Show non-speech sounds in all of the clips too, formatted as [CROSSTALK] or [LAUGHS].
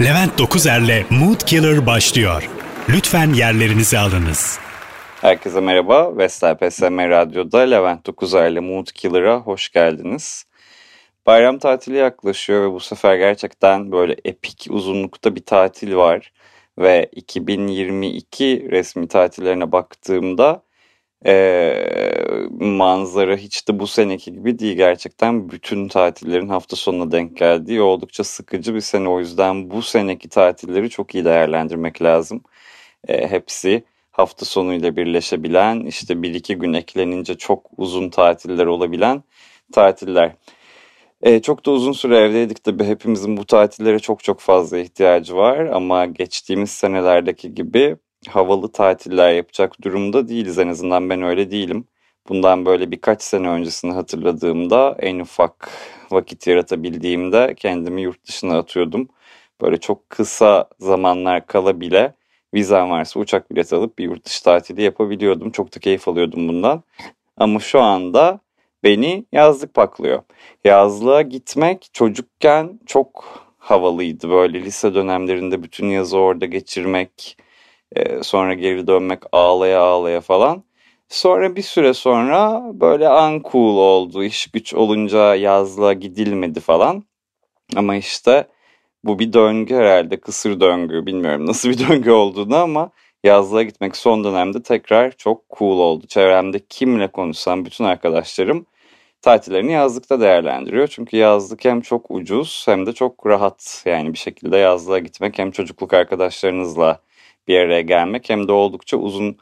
Levent Dokuzer'le Mood Killer başlıyor. Lütfen yerlerinizi alınız. Herkese merhaba. Vestel PSM Radyo'da Levent Dokuzer'le Mood Killer'a hoş geldiniz. Bayram tatili yaklaşıyor ve bu sefer gerçekten böyle epik uzunlukta bir tatil var. Ve 2022 resmi tatillerine baktığımda e, manzara hiç de bu seneki gibi değil. Gerçekten bütün tatillerin hafta sonuna denk geldiği oldukça sıkıcı bir sene. O yüzden bu seneki tatilleri çok iyi değerlendirmek lazım. E, hepsi hafta sonuyla birleşebilen, işte bir iki gün eklenince çok uzun tatiller olabilen tatiller. E, çok da uzun süre evdeydik tabii hepimizin bu tatillere çok çok fazla ihtiyacı var ama geçtiğimiz senelerdeki gibi havalı tatiller yapacak durumda değiliz. En azından ben öyle değilim. Bundan böyle birkaç sene öncesini hatırladığımda en ufak vakit yaratabildiğimde kendimi yurt dışına atıyordum. Böyle çok kısa zamanlar kala bile vizem varsa uçak bileti alıp bir yurt dışı tatili yapabiliyordum. Çok da keyif alıyordum bundan. Ama şu anda beni yazlık paklıyor. Yazlığa gitmek çocukken çok havalıydı. Böyle lise dönemlerinde bütün yazı orada geçirmek, e, sonra geri dönmek ağlaya ağlaya falan. Sonra bir süre sonra böyle uncool oldu. İş güç olunca yazlığa gidilmedi falan. Ama işte bu bir döngü herhalde kısır döngü bilmiyorum [LAUGHS] nasıl bir döngü olduğunu ama yazlığa gitmek son dönemde tekrar çok cool oldu. Çevremde kimle konuşsam bütün arkadaşlarım tatillerini yazlıkta değerlendiriyor. Çünkü yazlık hem çok ucuz hem de çok rahat. Yani bir şekilde yazlığa gitmek hem çocukluk arkadaşlarınızla bir araya gelmek hem de oldukça uzun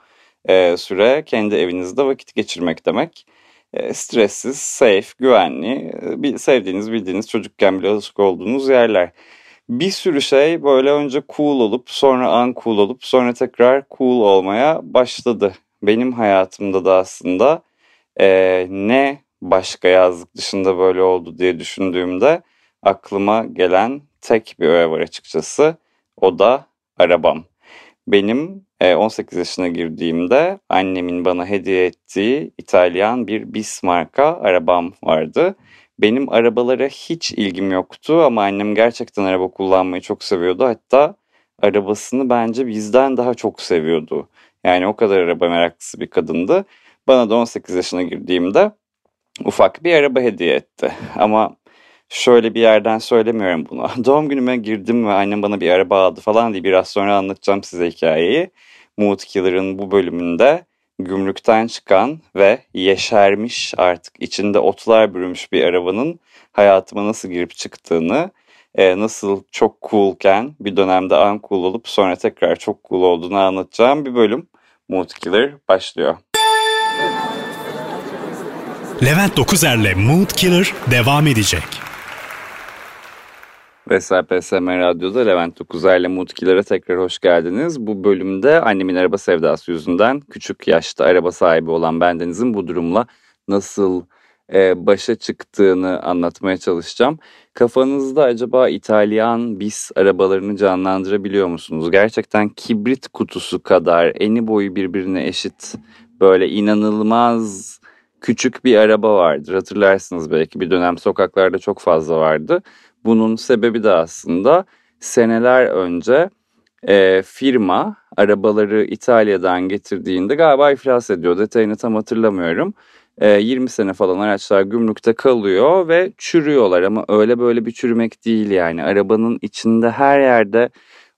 e, süre kendi evinizde vakit geçirmek demek. E, stressiz, safe, güvenli, e, sevdiğiniz, bildiğiniz çocukken bile alışık olduğunuz yerler. Bir sürü şey böyle önce cool olup sonra uncool olup sonra tekrar cool olmaya başladı. Benim hayatımda da aslında e, ne başka yazlık dışında böyle oldu diye düşündüğümde aklıma gelen tek bir öğe var açıkçası. O da arabam. Benim 18 e, yaşına girdiğimde annemin bana hediye ettiği İtalyan bir Bismarck'a arabam vardı. Benim arabalara hiç ilgim yoktu ama annem gerçekten araba kullanmayı çok seviyordu. Hatta arabasını bence bizden daha çok seviyordu. Yani o kadar araba meraklısı bir kadındı. Bana da 18 yaşına girdiğimde ufak bir araba hediye etti. Ama şöyle bir yerden söylemiyorum bunu. [LAUGHS] Doğum günüme girdim ve annem bana bir araba aldı falan diye biraz sonra anlatacağım size hikayeyi. Mood Killer'ın bu bölümünde gümrükten çıkan ve yeşermiş artık içinde otlar bürümüş bir arabanın hayatıma nasıl girip çıktığını, e, nasıl çok coolken bir dönemde uncool olup sonra tekrar çok cool olduğunu anlatacağım bir bölüm. Mood Killer başlıyor. Levent Dokuzer'le Mood Killer devam edecek. Vesel PSM Radyo'da Levent Dokuzer'le Mutkilere tekrar hoş geldiniz. Bu bölümde annemin araba sevdası yüzünden küçük yaşta araba sahibi olan bendenizin bu durumla nasıl e, başa çıktığını anlatmaya çalışacağım. Kafanızda acaba İtalyan bis arabalarını canlandırabiliyor musunuz? Gerçekten kibrit kutusu kadar eni boyu birbirine eşit böyle inanılmaz küçük bir araba vardır. Hatırlarsınız belki bir dönem sokaklarda çok fazla vardı. Bunun sebebi de aslında seneler önce e, firma arabaları İtalya'dan getirdiğinde galiba iflas ediyor. Detayını tam hatırlamıyorum. E, 20 sene falan araçlar gümrükte kalıyor ve çürüyorlar ama öyle böyle bir çürümek değil yani. Arabanın içinde her yerde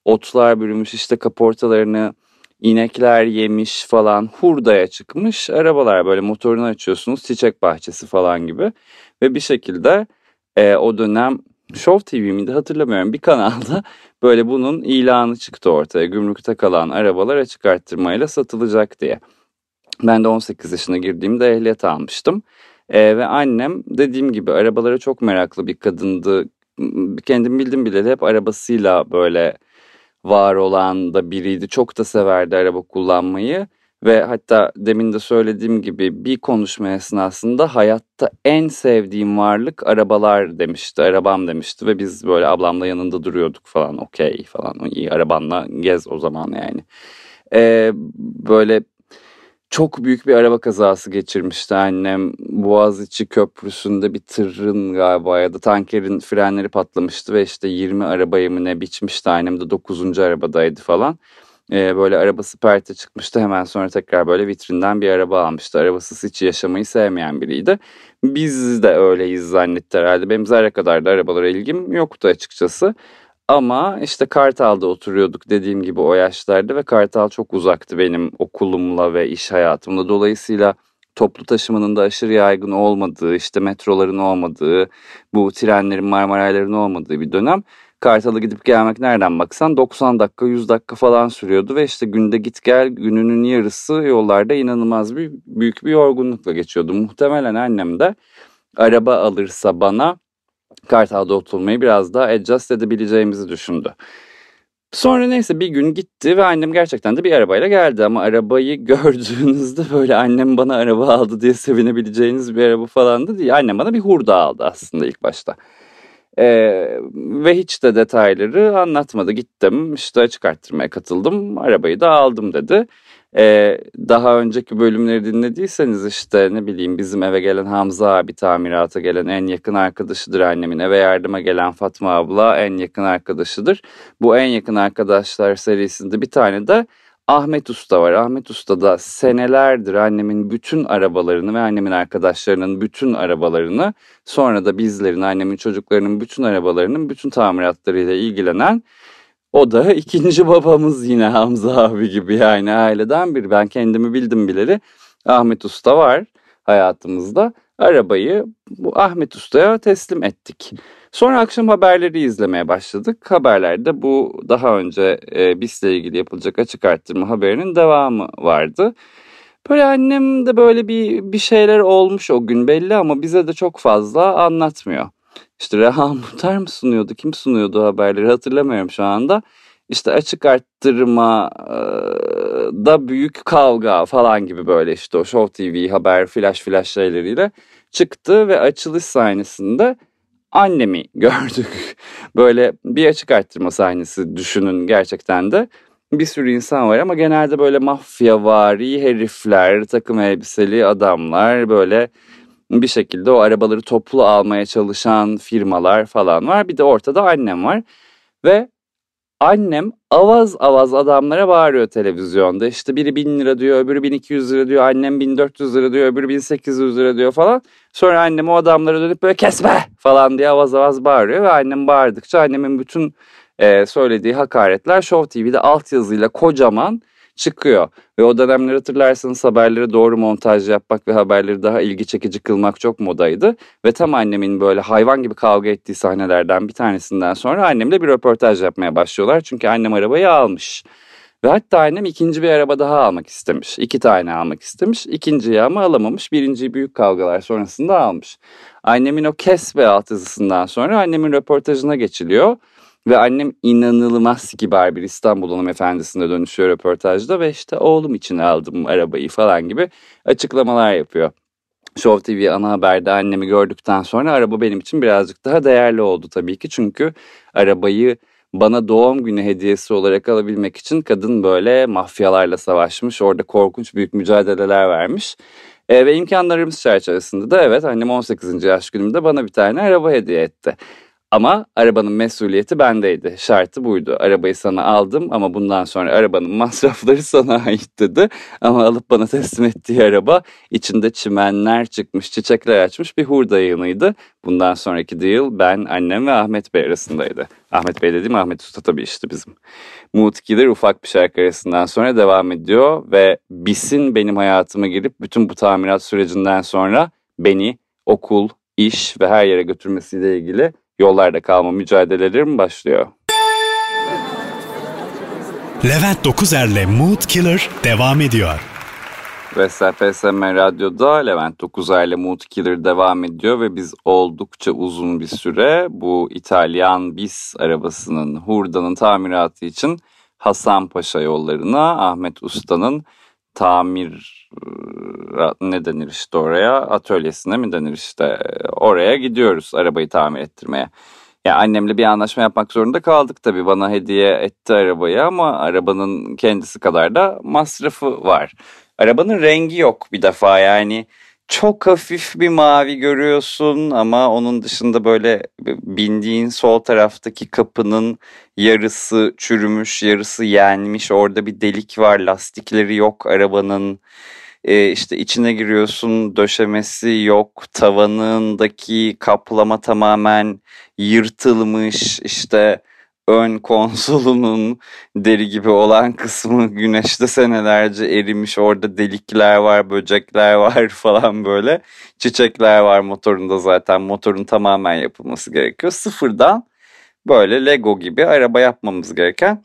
otlar bürümüş işte kaportalarını inekler yemiş falan hurdaya çıkmış arabalar böyle motorunu açıyorsunuz çiçek bahçesi falan gibi ve bir şekilde e, o dönem Show TV miydi hatırlamıyorum bir kanalda [LAUGHS] böyle bunun ilanı çıktı ortaya. Gümrükte kalan arabalar açık arttırmayla satılacak diye. Ben de 18 yaşına girdiğimde ehliyet almıştım. Ee, ve annem dediğim gibi arabalara çok meraklı bir kadındı. Kendim bildim bile hep arabasıyla böyle var olan da biriydi. Çok da severdi araba kullanmayı. Ve hatta demin de söylediğim gibi bir konuşma esnasında hayatta en sevdiğim varlık arabalar demişti. Arabam demişti ve biz böyle ablamla yanında duruyorduk falan okey falan. iyi arabanla gez o zaman yani. Ee, böyle çok büyük bir araba kazası geçirmişti annem. Boğaziçi Köprüsü'nde bir tırın galiba ya da tankerin frenleri patlamıştı ve işte 20 arabayı mı ne biçmişti. Annem de 9. arabadaydı falan. Ee, böyle arabası perte çıkmıştı. Hemen sonra tekrar böyle vitrinden bir araba almıştı. Arabasız hiç yaşamayı sevmeyen biriydi. Biz de öyleyiz zannetti herhalde. Benim zerre kadar da arabalara ilgim yoktu açıkçası. Ama işte Kartal'da oturuyorduk dediğim gibi o yaşlarda ve Kartal çok uzaktı benim okulumla ve iş hayatımla. Dolayısıyla toplu taşımanın da aşırı yaygın olmadığı, işte metroların olmadığı, bu trenlerin, Marmarayların olmadığı bir dönem. Kartal'a gidip gelmek nereden baksan 90 dakika 100 dakika falan sürüyordu ve işte günde git gel gününün yarısı yollarda inanılmaz bir büyük bir yorgunlukla geçiyordu. Muhtemelen annem de araba alırsa bana Kartal'da oturmayı biraz daha adjust edebileceğimizi düşündü. Sonra neyse bir gün gitti ve annem gerçekten de bir arabayla geldi ama arabayı [LAUGHS] gördüğünüzde böyle annem bana araba aldı diye sevinebileceğiniz bir araba falan da değil. Annem bana bir hurda aldı aslında ilk başta. Ee, ve hiç de detayları anlatmadı. Gittim işte açık arttırmaya katıldım arabayı da aldım dedi. Ee, daha önceki bölümleri dinlediyseniz işte ne bileyim bizim eve gelen Hamza abi tamirata gelen en yakın arkadaşıdır annemin. Eve yardıma gelen Fatma abla en yakın arkadaşıdır. Bu en yakın arkadaşlar serisinde bir tane de Ahmet Usta var. Ahmet Usta da senelerdir annemin bütün arabalarını ve annemin arkadaşlarının bütün arabalarını sonra da bizlerin, annemin çocuklarının bütün arabalarının bütün tamiratlarıyla ilgilenen o da [LAUGHS] ikinci babamız yine Hamza abi gibi yani aileden biri. Ben kendimi bildim bileli Ahmet Usta var hayatımızda. Arabayı bu Ahmet Usta'ya teslim ettik. Sonra akşam haberleri izlemeye başladık. Haberlerde bu daha önce e, BIS'le ilgili yapılacak açık arttırma haberinin devamı vardı. Böyle annem de böyle bir, bir şeyler olmuş o gün belli ama bize de çok fazla anlatmıyor. İşte Reha Muhtar mı sunuyordu? Kim sunuyordu haberleri hatırlamıyorum şu anda. İşte açık arttırma da büyük kavga falan gibi böyle işte o Show TV haber flash flash şeyleriyle çıktı ve açılış sahnesinde annemi gördük. [LAUGHS] Böyle bir açık arttırma sahnesi düşünün gerçekten de. Bir sürü insan var ama genelde böyle mafyavari herifler, takım elbiseli adamlar böyle bir şekilde o arabaları toplu almaya çalışan firmalar falan var. Bir de ortada annem var ve annem avaz avaz adamlara bağırıyor televizyonda. İşte biri 1000 lira diyor, öbürü 1200 lira diyor, annem 1400 lira diyor, öbürü 1800 lira diyor falan. Sonra annem o adamlara dönüp böyle kesme falan diye avaz avaz bağırıyor ve annem bağırdıkça annemin bütün e, söylediği hakaretler Show TV'de altyazıyla kocaman çıkıyor. Ve o dönemler hatırlarsanız haberleri doğru montaj yapmak ve haberleri daha ilgi çekici kılmak çok modaydı. Ve tam annemin böyle hayvan gibi kavga ettiği sahnelerden bir tanesinden sonra annemle bir röportaj yapmaya başlıyorlar. Çünkü annem arabayı almış. Ve hatta annem ikinci bir araba daha almak istemiş. İki tane almak istemiş. İkinciyi ama alamamış. Birinciyi büyük kavgalar sonrasında almış. Annemin o kes ve alt yazısından sonra annemin röportajına geçiliyor. Ve annem inanılmaz kibar bir İstanbul hanımefendisine dönüşüyor röportajda ve işte oğlum için aldım arabayı falan gibi açıklamalar yapıyor. Show TV ana haberde annemi gördükten sonra araba benim için birazcık daha değerli oldu tabii ki. Çünkü arabayı bana doğum günü hediyesi olarak alabilmek için kadın böyle mafyalarla savaşmış. Orada korkunç büyük mücadeleler vermiş. E, ve imkanlarımız çerçevesinde de evet annem 18. yaş günümde bana bir tane araba hediye etti. Ama arabanın mesuliyeti bendeydi. Şartı buydu. Arabayı sana aldım ama bundan sonra arabanın [LAUGHS] masrafları sana ait dedi. Ama alıp bana teslim ettiği araba içinde çimenler çıkmış, çiçekler açmış bir hurda yığınıydı. Bundan sonraki deal ben, annem ve Ahmet Bey arasındaydı. Ahmet Bey dediğim Ahmet Usta tabii işte bizim. Mood Killer ufak bir şarkı arasından sonra devam ediyor ve BİS'in benim hayatıma girip bütün bu tamirat sürecinden sonra beni okul, iş ve her yere götürmesiyle ilgili yollarda kalma mücadelelerim başlıyor. Levent Dokuzer'le Mood Killer devam ediyor. Vestel PSM Radyo'da Levent Dokuzer'le Mood Killer devam ediyor ve biz oldukça uzun bir süre bu İtalyan bis arabasının hurdanın tamiratı için Hasanpaşa yollarına Ahmet Usta'nın tamir ne denir işte oraya atölyesine mi denir işte oraya gidiyoruz arabayı tamir ettirmeye. Ya annemle bir anlaşma yapmak zorunda kaldık tabii. Bana hediye etti arabayı ama arabanın kendisi kadar da masrafı var. Arabanın rengi yok bir defa yani çok hafif bir mavi görüyorsun ama onun dışında böyle bindiğin sol taraftaki kapının yarısı çürümüş, yarısı yenmiş. Orada bir delik var, lastikleri yok arabanın. Ee, işte içine giriyorsun, döşemesi yok, tavanındaki kaplama tamamen yırtılmış. İşte ön konsolunun [LAUGHS] deri gibi olan kısmı güneşte senelerce erimiş. Orada delikler var, böcekler [LAUGHS] var falan böyle. Çiçekler var motorunda zaten. Motorun tamamen yapılması gerekiyor. Sıfırdan böyle Lego gibi araba yapmamız gereken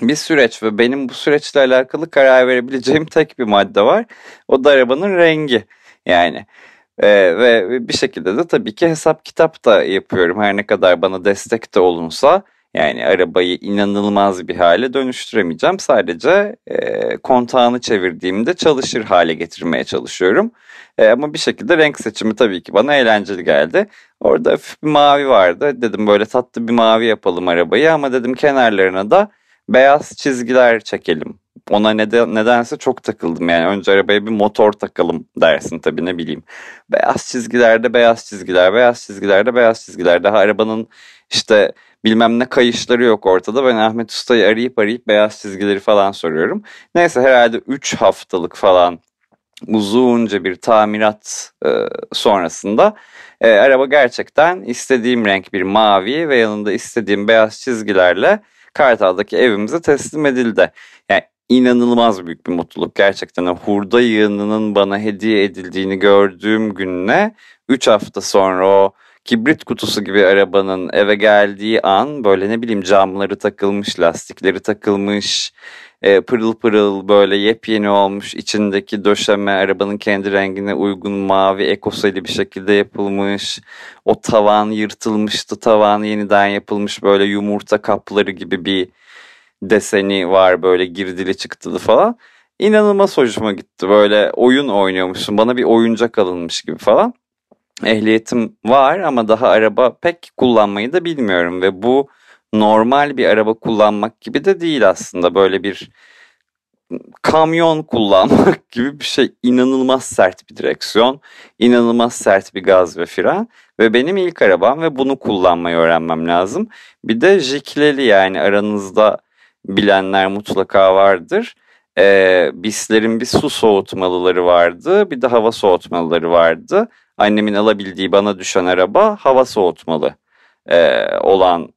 bir süreç ve benim bu süreçle alakalı karar verebileceğim tek bir madde var. O da arabanın rengi. Yani ee, ve bir şekilde de tabii ki hesap kitap da yapıyorum. Her ne kadar bana destek de olunsa yani arabayı inanılmaz bir hale dönüştüremeyeceğim. Sadece e, kontağını çevirdiğimde çalışır hale getirmeye çalışıyorum. E, ama bir şekilde renk seçimi tabii ki bana eğlenceli geldi. Orada hafif bir mavi vardı. Dedim böyle tatlı bir mavi yapalım arabayı ama dedim kenarlarına da beyaz çizgiler çekelim. Ona neden, nedense çok takıldım yani önce arabaya bir motor takalım dersin tabii ne bileyim. Beyaz çizgilerde beyaz çizgiler, beyaz çizgilerde beyaz çizgiler. Daha arabanın işte bilmem ne kayışları yok ortada. Ben Ahmet Usta'yı arayıp arayıp beyaz çizgileri falan soruyorum. Neyse herhalde 3 haftalık falan uzunca bir tamirat e, sonrasında e, araba gerçekten istediğim renk bir mavi ve yanında istediğim beyaz çizgilerle Kartal'daki evimize teslim edildi. Yani inanılmaz büyük bir mutluluk gerçekten. hurda yığınının bana hediye edildiğini gördüğüm günle 3 hafta sonra o kibrit kutusu gibi arabanın eve geldiği an böyle ne bileyim camları takılmış, lastikleri takılmış, e, pırıl pırıl böyle yepyeni olmuş. içindeki döşeme arabanın kendi rengine uygun mavi ekoseli bir şekilde yapılmış. O tavan yırtılmıştı. Tavan yeniden yapılmış böyle yumurta kapları gibi bir deseni var böyle girdili çıktılı falan. İnanılmaz hoşuma gitti. Böyle oyun oynuyormuşsun. Bana bir oyuncak alınmış gibi falan ehliyetim var ama daha araba pek kullanmayı da bilmiyorum ve bu normal bir araba kullanmak gibi de değil aslında. Böyle bir kamyon kullanmak [LAUGHS] gibi bir şey. İnanılmaz sert bir direksiyon inanılmaz sert bir gaz ve fren ve benim ilk arabam ve bunu kullanmayı öğrenmem lazım. Bir de jikleli yani aranızda bilenler mutlaka vardır. Ee, bislerin bir su soğutmalıları vardı bir de hava soğutmalıları vardı. Annemin alabildiği bana düşen araba hava soğutmalı e, olandı.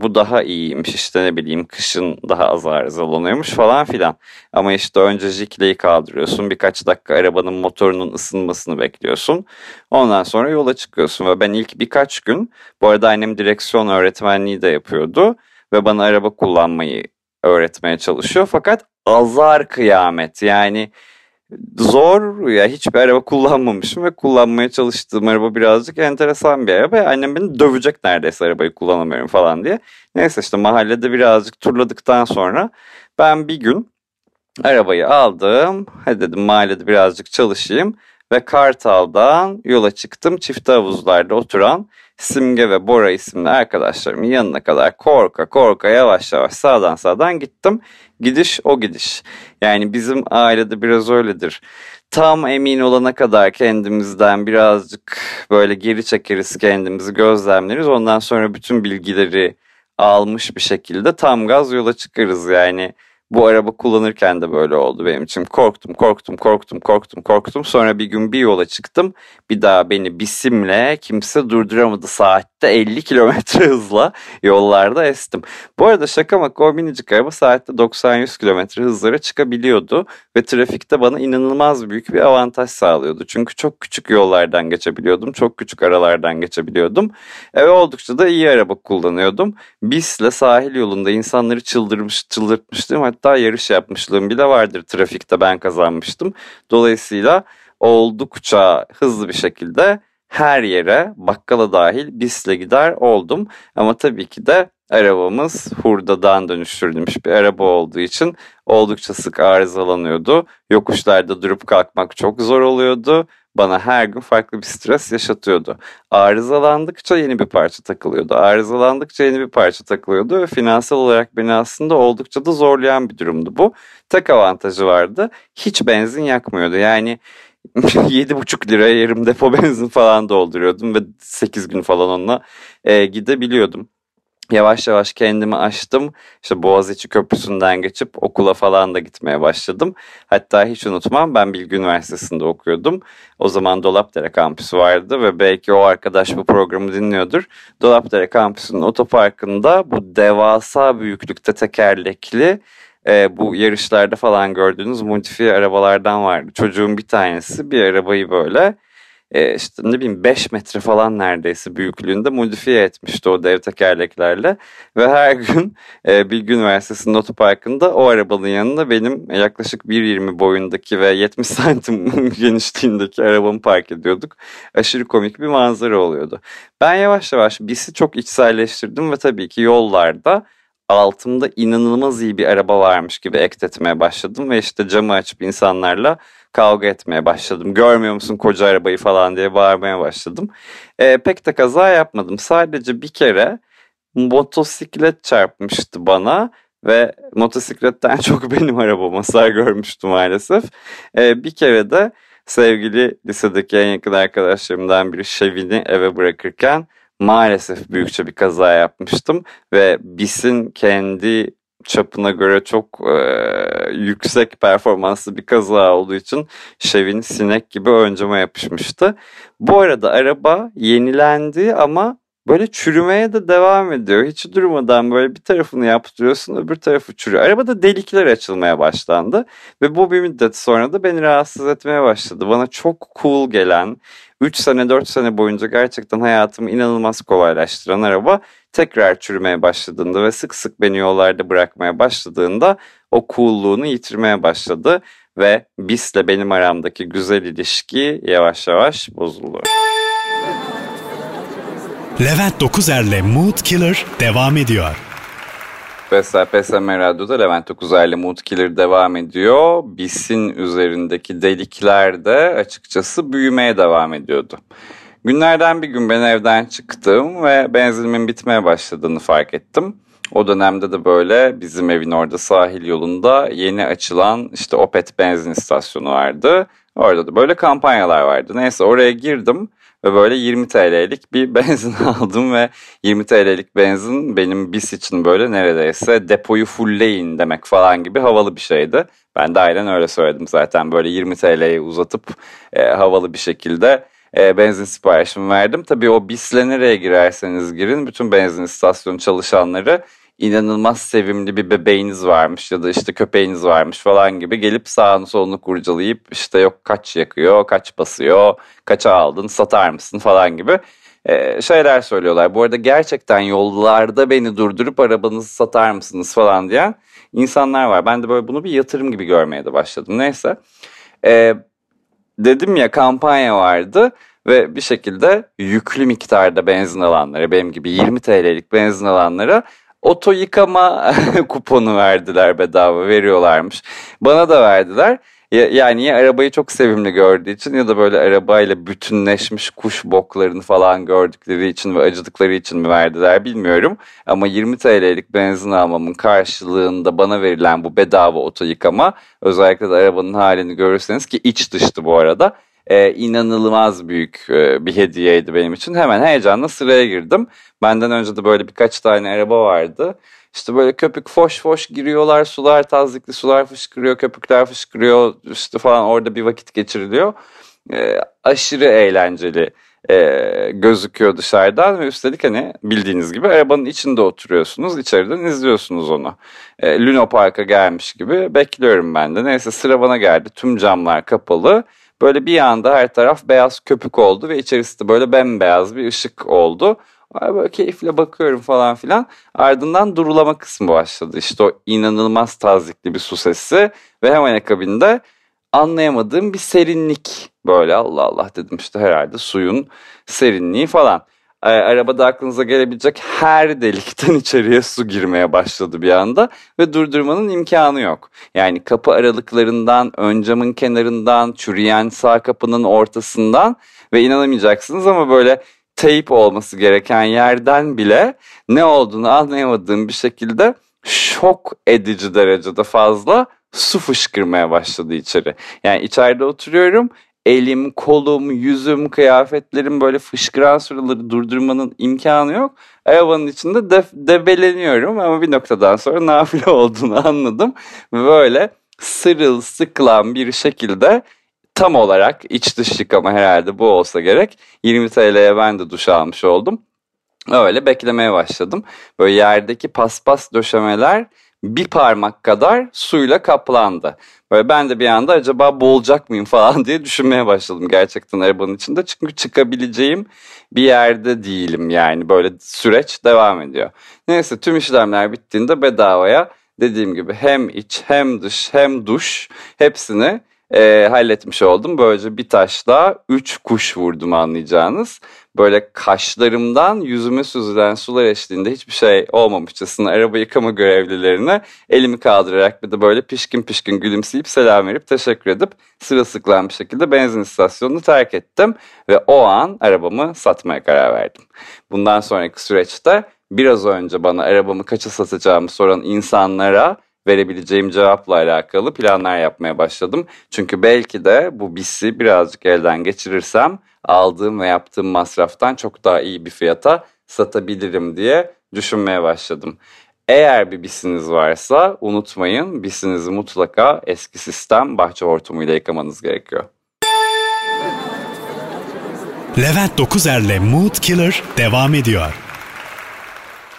Bu daha iyiymiş işte ne bileyim kışın daha az arızalanıyormuş falan filan. Ama işte önce jikleyi kaldırıyorsun birkaç dakika arabanın motorunun ısınmasını bekliyorsun. Ondan sonra yola çıkıyorsun ve ben ilk birkaç gün bu arada annem direksiyon öğretmenliği de yapıyordu ve bana araba kullanmayı öğretmeye çalışıyor fakat azar kıyamet yani zor ya hiçbir araba kullanmamışım ve kullanmaya çalıştığım araba birazcık enteresan bir araba. Annem beni dövecek neredeyse arabayı kullanamıyorum falan diye. Neyse işte mahallede birazcık turladıktan sonra ben bir gün arabayı aldım. Hadi dedim mahallede birazcık çalışayım ve Kartal'dan yola çıktım. Çift havuzlarda oturan Simge ve Bora isimli arkadaşlarımın yanına kadar korka korka yavaş yavaş sağdan sağdan gittim. Gidiş o gidiş. Yani bizim ailede biraz öyledir. Tam emin olana kadar kendimizden birazcık böyle geri çekeriz kendimizi gözlemleriz. Ondan sonra bütün bilgileri almış bir şekilde tam gaz yola çıkarız yani bu araba kullanırken de böyle oldu benim için. Korktum, korktum, korktum, korktum, korktum. Sonra bir gün bir yola çıktım. Bir daha beni bisimle kimse durduramadı. Saatte 50 kilometre [LAUGHS] hızla yollarda estim. Bu arada şaka maka o minicik araba saatte 90-100 kilometre hızlara çıkabiliyordu. Ve trafikte bana inanılmaz büyük bir avantaj sağlıyordu. Çünkü çok küçük yollardan geçebiliyordum. Çok küçük aralardan geçebiliyordum. Ve oldukça da iyi araba kullanıyordum. Bisle sahil yolunda insanları çıldırmış, çıldırtmıştım. Hatta yarış yapmışlığım bile vardır. Trafikte ben kazanmıştım. Dolayısıyla oldukça hızlı bir şekilde her yere bakkala dahil bisle gider oldum. Ama tabii ki de arabamız hurdadan dönüştürülmüş bir araba olduğu için oldukça sık arızalanıyordu. Yokuşlarda durup kalkmak çok zor oluyordu. bana her gün farklı bir stres yaşatıyordu. Arızalandıkça yeni bir parça takılıyordu. Arızalandıkça yeni bir parça takılıyordu ve finansal olarak beni aslında oldukça da zorlayan bir durumdu bu. Tek avantajı vardı. Hiç benzin yakmıyordu. Yani [LAUGHS] 7,5 liraya yarım depo [LAUGHS] benzin falan dolduruyordum ve 8 gün falan onunla e, gidebiliyordum yavaş yavaş kendimi açtım. İşte Boğaziçi Köprüsü'nden geçip okula falan da gitmeye başladım. Hatta hiç unutmam ben Bilgi Üniversitesi'nde okuyordum. O zaman Dolapdere kampüsü vardı ve belki o arkadaş bu programı dinliyordur. Dolapdere kampüsünün otoparkında bu devasa büyüklükte tekerlekli e, bu yarışlarda falan gördüğünüz modifiye arabalardan vardı. Çocuğun bir tanesi bir arabayı böyle e, işte ne bileyim 5 metre falan neredeyse büyüklüğünde modifiye etmişti o dev tekerleklerle. Ve her gün e, Bilgi Üniversitesi'nin otoparkında o arabanın yanında benim yaklaşık 1.20 boyundaki ve 70 [LAUGHS] santim genişliğindeki arabamı park ediyorduk. Aşırı komik bir manzara oluyordu. Ben yavaş yavaş BIS'i çok içselleştirdim ve tabii ki yollarda altımda inanılmaz iyi bir araba varmış gibi ekletmeye başladım ve işte camı açıp insanlarla kavga etmeye başladım. Görmüyor musun koca arabayı falan diye bağırmaya başladım. E, pek de kaza yapmadım. Sadece bir kere motosiklet çarpmıştı bana ve motosikletten [LAUGHS] çok benim arabam hasar görmüştü maalesef. E, bir kere de sevgili lisedeki en yakın arkadaşlarımdan biri Şevin'i eve bırakırken maalesef büyükçe bir kaza yapmıştım ve BIS'in kendi çapına göre çok e, yüksek performanslı bir kaza olduğu için Chevin sinek gibi önceme yapışmıştı. Bu arada araba yenilendi ama böyle çürümeye de devam ediyor. Hiç durmadan böyle bir tarafını yaptırıyorsun öbür tarafı çürüyor. Arabada delikler açılmaya başlandı ve bu bir müddet sonra da beni rahatsız etmeye başladı. Bana çok cool gelen 3 sene 4 sene boyunca gerçekten hayatımı inanılmaz kolaylaştıran araba tekrar çürümeye başladığında ve sık sık beni yollarda bırakmaya başladığında o coolluğunu yitirmeye başladı ve BIS'le benim aramdaki güzel ilişki yavaş yavaş bozuldu. Levent Dokuzer'le Mood Killer devam ediyor. Vesel PSM Radyo'da Levent Dokuzer'le Mood Killer devam ediyor. BIS'in üzerindeki delikler de açıkçası büyümeye devam ediyordu. Günlerden bir gün ben evden çıktım ve benzinimin bitmeye başladığını fark ettim. O dönemde de böyle bizim evin orada sahil yolunda yeni açılan işte Opet benzin istasyonu vardı. Orada da böyle kampanyalar vardı. Neyse oraya girdim ve böyle 20 TL'lik bir [LAUGHS] benzin aldım ve 20 TL'lik benzin benim bis için böyle neredeyse depoyu fullleyin demek falan gibi havalı bir şeydi. Ben de aynen öyle söyledim zaten böyle 20 TL'yi uzatıp e, havalı bir şekilde e, benzin siparişimi verdim. Tabii o BİS'le nereye girerseniz girin bütün benzin istasyonu çalışanları inanılmaz sevimli bir bebeğiniz varmış ya da işte köpeğiniz varmış falan gibi gelip sağını solunu kurcalayıp işte yok kaç yakıyor, kaç basıyor, kaça aldın, satar mısın falan gibi e, şeyler söylüyorlar. Bu arada gerçekten yollarda beni durdurup arabanızı satar mısınız falan diyen insanlar var. Ben de böyle bunu bir yatırım gibi görmeye de başladım. Neyse. E, dedim ya kampanya vardı ve bir şekilde yüklü miktarda benzin alanlara benim gibi 20 TL'lik benzin alanlara oto yıkama [LAUGHS] kuponu verdiler bedava veriyorlarmış. Bana da verdiler. Yani ya arabayı çok sevimli gördüğü için ya da böyle arabayla bütünleşmiş kuş boklarını falan gördükleri için ve acıdıkları için mi verdiler bilmiyorum. Ama 20 TL'lik benzin almamın karşılığında bana verilen bu bedava oto yıkama özellikle de arabanın halini görürseniz ki iç dıştı bu arada e, inanılmaz büyük e, bir hediyeydi benim için. Hemen heyecanla sıraya girdim. Benden önce de böyle birkaç tane araba vardı. İşte böyle köpük foş foş giriyorlar, sular tazikli, sular fışkırıyor, köpükler fışkırıyor işte falan orada bir vakit geçiriliyor. E, aşırı eğlenceli e, gözüküyor dışarıdan ve üstelik hani bildiğiniz gibi arabanın içinde oturuyorsunuz, içeriden izliyorsunuz onu. E, Luna Park'a gelmiş gibi bekliyorum ben de. Neyse sıra bana geldi, tüm camlar kapalı. Böyle bir anda her taraf beyaz köpük oldu ve içerisinde böyle bembeyaz bir ışık oldu. Böyle keyifle bakıyorum falan filan. Ardından durulama kısmı başladı. İşte o inanılmaz tazikli bir su sesi ve hemen akabinde anlayamadığım bir serinlik. Böyle Allah Allah dedim işte herhalde suyun serinliği falan. Arabada aklınıza gelebilecek her delikten [LAUGHS] içeriye su girmeye başladı bir anda ve durdurmanın imkanı yok. Yani kapı aralıklarından, ön camın kenarından, çürüyen sağ kapının ortasından ve inanamayacaksınız ama böyle teyip olması gereken yerden bile ne olduğunu anlayamadığım bir şekilde şok edici derecede fazla su fışkırmaya başladı içeri. Yani içeride oturuyorum elim, kolum, yüzüm, kıyafetlerim böyle fışkıran suları durdurmanın imkanı yok. Arabanın içinde de, debeleniyorum ama bir noktadan sonra nafile [LAUGHS] olduğunu anladım. Böyle sırıl sıkılan bir şekilde tam olarak iç dış yıkama herhalde bu olsa gerek. 20 TL'ye ben de duş almış oldum. Öyle beklemeye başladım. Böyle yerdeki paspas döşemeler bir parmak kadar suyla kaplandı. Böyle ben de bir anda acaba boğulacak mıyım falan [LAUGHS] diye düşünmeye başladım gerçekten arabanın içinde. Çünkü çıkabileceğim bir yerde değilim yani böyle süreç devam ediyor. Neyse tüm işlemler bittiğinde bedavaya dediğim gibi hem iç hem dış hem duş hepsini e, halletmiş oldum. Böylece bir taşla üç kuş vurdum anlayacağınız. Böyle kaşlarımdan yüzüme süzülen sular eşliğinde hiçbir şey olmamışçasına araba yıkama görevlilerine elimi kaldırarak bir de böyle pişkin pişkin gülümseyip selam verip teşekkür edip sırılsıklam bir şekilde benzin istasyonunu terk ettim. Ve o an arabamı satmaya karar verdim. Bundan sonraki süreçte biraz önce bana arabamı kaça satacağımı soran insanlara verebileceğim cevapla alakalı planlar yapmaya başladım. Çünkü belki de bu BIS'i birazcık elden geçirirsem aldığım ve yaptığım masraftan çok daha iyi bir fiyata satabilirim diye düşünmeye başladım. Eğer bir bisiniz varsa unutmayın bisinizi mutlaka eski sistem bahçe hortumuyla yıkamanız gerekiyor. Levent Dokuzer'le Mood Killer devam ediyor.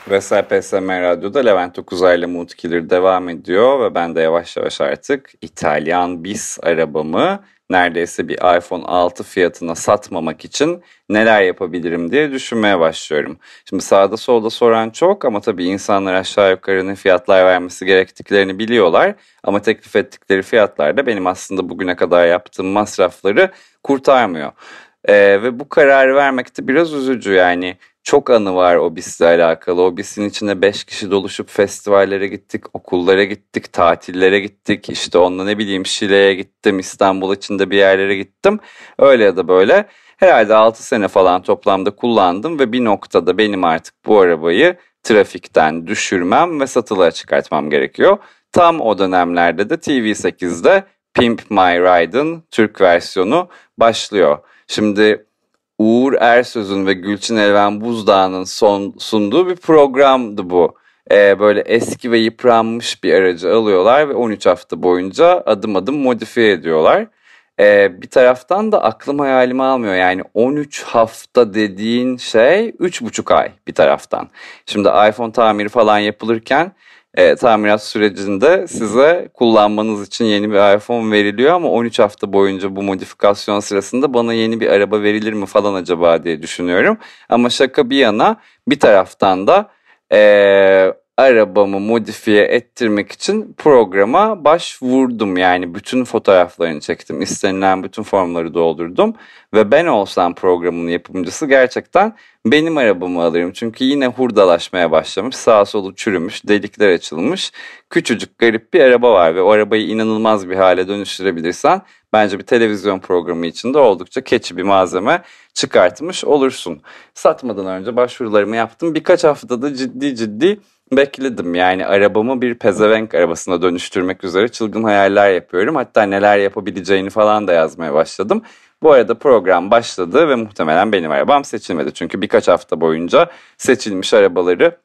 PSM Radyo'da Levent Okuzay ile Mood Killer devam ediyor ve ben de yavaş yavaş artık İtalyan BIS arabamı neredeyse bir iPhone 6 fiyatına satmamak için neler yapabilirim diye düşünmeye başlıyorum. Şimdi sağda solda soran çok ama tabii insanlar aşağı yukarı ne fiyatlar vermesi gerektiklerini biliyorlar. Ama teklif ettikleri fiyatlar da benim aslında bugüne kadar yaptığım masrafları kurtarmıyor. Ee, ve bu kararı vermek de biraz üzücü yani çok anı var Obis'le alakalı. Obis'in içinde 5 kişi doluşup festivallere gittik, okullara gittik, tatillere gittik. İşte onunla ne bileyim Şile'ye gittim, İstanbul içinde bir yerlere gittim. Öyle ya da böyle. Herhalde 6 sene falan toplamda kullandım ve bir noktada benim artık bu arabayı trafikten düşürmem ve satılığa çıkartmam gerekiyor. Tam o dönemlerde de TV8'de Pimp My Ride'ın Türk versiyonu başlıyor. Şimdi Uğur Ersöz'ün ve Gülçin Elven Buzdağ'ın son sunduğu bir programdı bu. Ee, böyle eski ve yıpranmış bir aracı alıyorlar ve 13 hafta boyunca adım adım modifiye ediyorlar. Ee, bir taraftan da aklım hayalimi almıyor. Yani 13 hafta dediğin şey 3,5 ay bir taraftan. Şimdi iPhone tamiri falan yapılırken e, tamirat sürecinde size kullanmanız için yeni bir iPhone veriliyor ama 13 hafta boyunca bu modifikasyon sırasında bana yeni bir araba verilir mi falan acaba diye düşünüyorum. Ama şaka bir yana bir taraftan da e, arabamı modifiye ettirmek için programa başvurdum. Yani bütün fotoğraflarını çektim. istenilen bütün formları doldurdum. Ve ben olsam programın yapımcısı gerçekten benim arabamı alırım. Çünkü yine hurdalaşmaya başlamış. Sağ solu çürümüş, delikler açılmış. Küçücük garip bir araba var ve o arabayı inanılmaz bir hale dönüştürebilirsen bence bir televizyon programı içinde oldukça keçi bir malzeme çıkartmış olursun. Satmadan önce başvurularımı yaptım. Birkaç haftada ciddi ciddi bekledim. Yani arabamı bir pezevenk arabasına dönüştürmek üzere çılgın hayaller yapıyorum. Hatta neler yapabileceğini falan da yazmaya başladım. Bu arada program başladı ve muhtemelen benim arabam seçilmedi. Çünkü birkaç hafta boyunca seçilmiş arabaları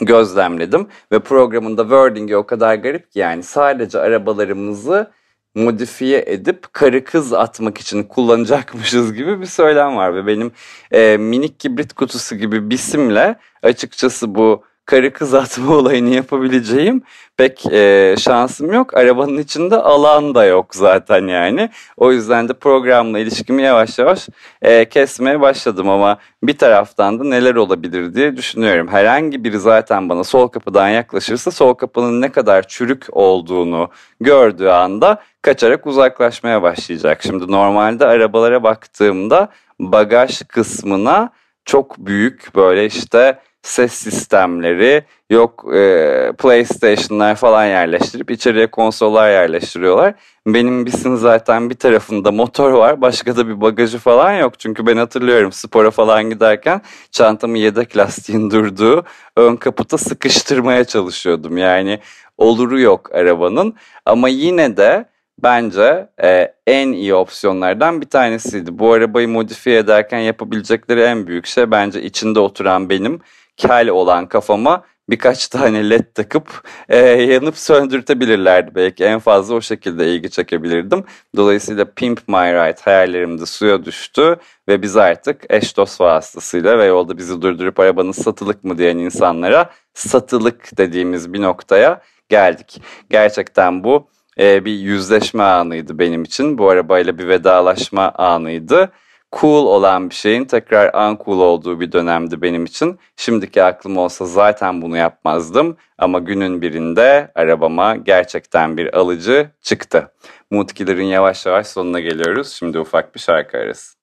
gözlemledim. Ve programında wording'i o kadar garip ki yani sadece arabalarımızı modifiye edip karı kız atmak için kullanacakmışız gibi bir söylem var. Ve benim e, minik kibrit kutusu gibi bisimle açıkçası bu karı kız atma [LAUGHS] olayını yapabileceğim pek e, şansım yok. Arabanın içinde alan da yok zaten yani. O yüzden de programla ilişkimi yavaş yavaş e, kesmeye başladım ama bir taraftan da neler olabilir diye düşünüyorum. Herhangi biri zaten bana sol kapıdan yaklaşırsa sol kapının ne kadar çürük olduğunu gördüğü anda kaçarak uzaklaşmaya başlayacak. Şimdi normalde arabalara baktığımda bagaj kısmına çok büyük böyle işte ses sistemleri yok e, PlayStation'lar falan yerleştirip içeriye konsollar yerleştiriyorlar. Benim bisin zaten bir tarafında motor var başka da bir bagajı falan yok. Çünkü ben hatırlıyorum spora falan giderken çantamı yedek lastiğin durduğu ön kaputa sıkıştırmaya çalışıyordum. Yani oluru yok arabanın ama yine de bence e, en iyi opsiyonlardan bir tanesiydi. Bu arabayı modifiye ederken yapabilecekleri en büyük şey bence içinde oturan benim kel olan kafama birkaç [LAUGHS] tane led takıp e, yanıp söndürtebilirlerdi. Belki en fazla o şekilde ilgi çekebilirdim. Dolayısıyla Pimp My Ride hayallerimde suya düştü ve biz artık eş dost vasıtasıyla ve yolda bizi durdurup arabanın satılık mı diyen insanlara satılık dediğimiz bir noktaya geldik. Gerçekten bu e, bir yüzleşme anıydı benim için. Bu arabayla bir vedalaşma anıydı cool olan bir şeyin tekrar uncool olduğu bir dönemdi benim için. Şimdiki aklım olsa zaten bunu yapmazdım ama günün birinde arabama gerçekten bir alıcı çıktı. Moodkiller'ın yavaş yavaş sonuna geliyoruz. Şimdi ufak bir şarkı arası.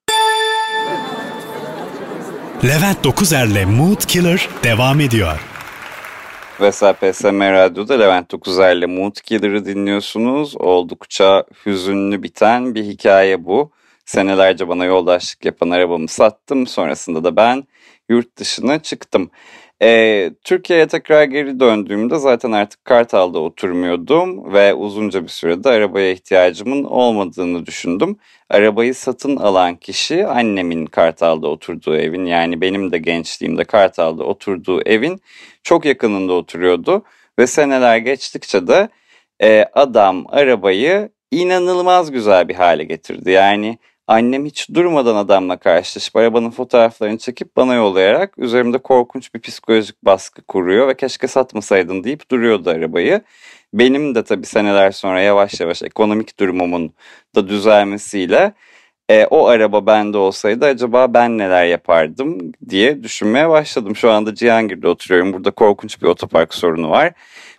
Levent Dokuzer'le Mood Killer devam ediyor. Vesel PSM Radyo'da Levent Dokuzer'le Mood Killer'ı dinliyorsunuz. Oldukça hüzünlü biten bir hikaye bu. Senelerce bana yoldaşlık yapan arabamı sattım. Sonrasında da ben yurt dışına çıktım. E, Türkiye'ye tekrar geri döndüğümde zaten artık Kartal'da oturmuyordum ve uzunca bir sürede arabaya ihtiyacımın olmadığını düşündüm. Arabayı satın alan kişi annemin Kartal'da oturduğu evin yani benim de gençliğimde Kartal'da oturduğu evin çok yakınında oturuyordu. Ve seneler geçtikçe de e, adam arabayı inanılmaz güzel bir hale getirdi. Yani Annem hiç durmadan adamla karşılaşıp arabanın fotoğraflarını çekip bana yollayarak üzerimde korkunç bir psikolojik baskı kuruyor ve keşke satmasaydın deyip duruyordu arabayı. Benim de tabii seneler sonra yavaş yavaş ekonomik durumumun da düzelmesiyle e, o araba bende olsaydı acaba ben neler yapardım diye düşünmeye başladım. Şu anda Cihangir'de oturuyorum. Burada korkunç bir otopark sorunu var.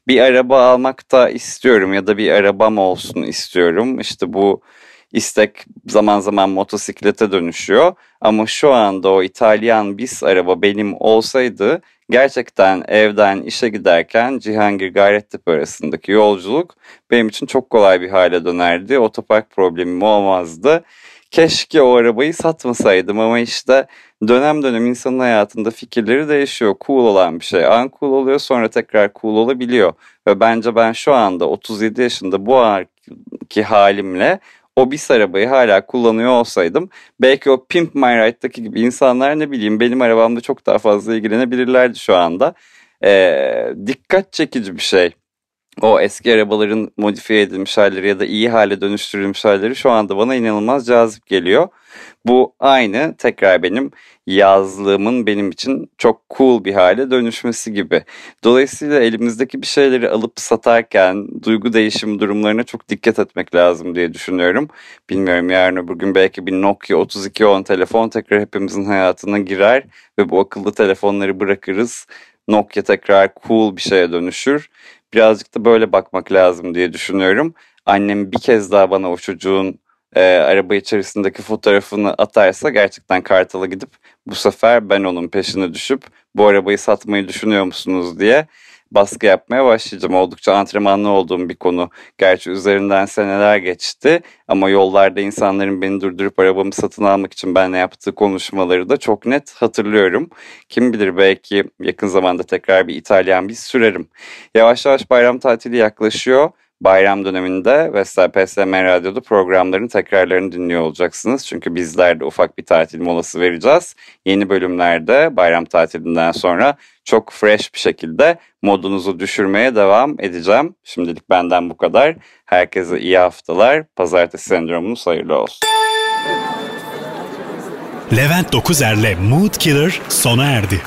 Bir araba almak da istiyorum ya da bir arabam olsun istiyorum. İşte bu istek zaman zaman motosiklete dönüşüyor. Ama şu anda o İtalyan bis araba benim olsaydı gerçekten evden işe giderken Cihangir Gayrettepe arasındaki yolculuk benim için çok kolay bir hale dönerdi. Otopark problemim olmazdı. Keşke o arabayı satmasaydım ama işte dönem dönem insanın hayatında fikirleri değişiyor. Cool olan bir şey uncool oluyor sonra tekrar cool olabiliyor. Ve bence ben şu anda 37 yaşında bu anki halimle o bis arabayı hala kullanıyor olsaydım belki o Pimp My Ride'daki gibi insanlar ne bileyim benim arabamda çok daha fazla ilgilenebilirlerdi şu anda. Ee, dikkat çekici bir şey. O eski arabaların modifiye edilmiş halleri ya da iyi hale dönüştürülmüş halleri şu anda bana inanılmaz cazip geliyor. Bu aynı tekrar benim yazlığımın benim için çok cool bir hale dönüşmesi gibi. Dolayısıyla elimizdeki bir şeyleri alıp satarken duygu değişim durumlarına çok dikkat etmek lazım diye düşünüyorum. Bilmiyorum yarın öbür gün belki bir Nokia 3210 telefon tekrar hepimizin hayatına girer ve bu akıllı telefonları bırakırız. Nokia tekrar cool bir şeye dönüşür. Birazcık da böyle bakmak lazım diye düşünüyorum. Annem bir kez daha bana o çocuğun e, araba içerisindeki fotoğrafını atarsa gerçekten Kartal'a gidip bu sefer ben onun peşine düşüp bu arabayı satmayı düşünüyor musunuz diye baskı yapmaya başlayacağım. Oldukça antrenmanlı olduğum bir konu. Gerçi üzerinden seneler geçti ama yollarda insanların beni durdurup arabamı satın almak için benle yaptığı konuşmaları da çok net hatırlıyorum. Kim bilir belki yakın zamanda tekrar bir İtalyan bir sürerim. Yavaş yavaş bayram tatili yaklaşıyor bayram döneminde Vestel PSM Radyo'da programların tekrarlarını dinliyor olacaksınız. Çünkü bizler de ufak bir tatil molası vereceğiz. Yeni bölümlerde bayram tatilinden sonra çok fresh bir şekilde modunuzu düşürmeye devam edeceğim. Şimdilik benden bu kadar. Herkese iyi haftalar. Pazartesi sendromunuz hayırlı olsun. Levent Dokuzer'le Mood Killer sona erdi.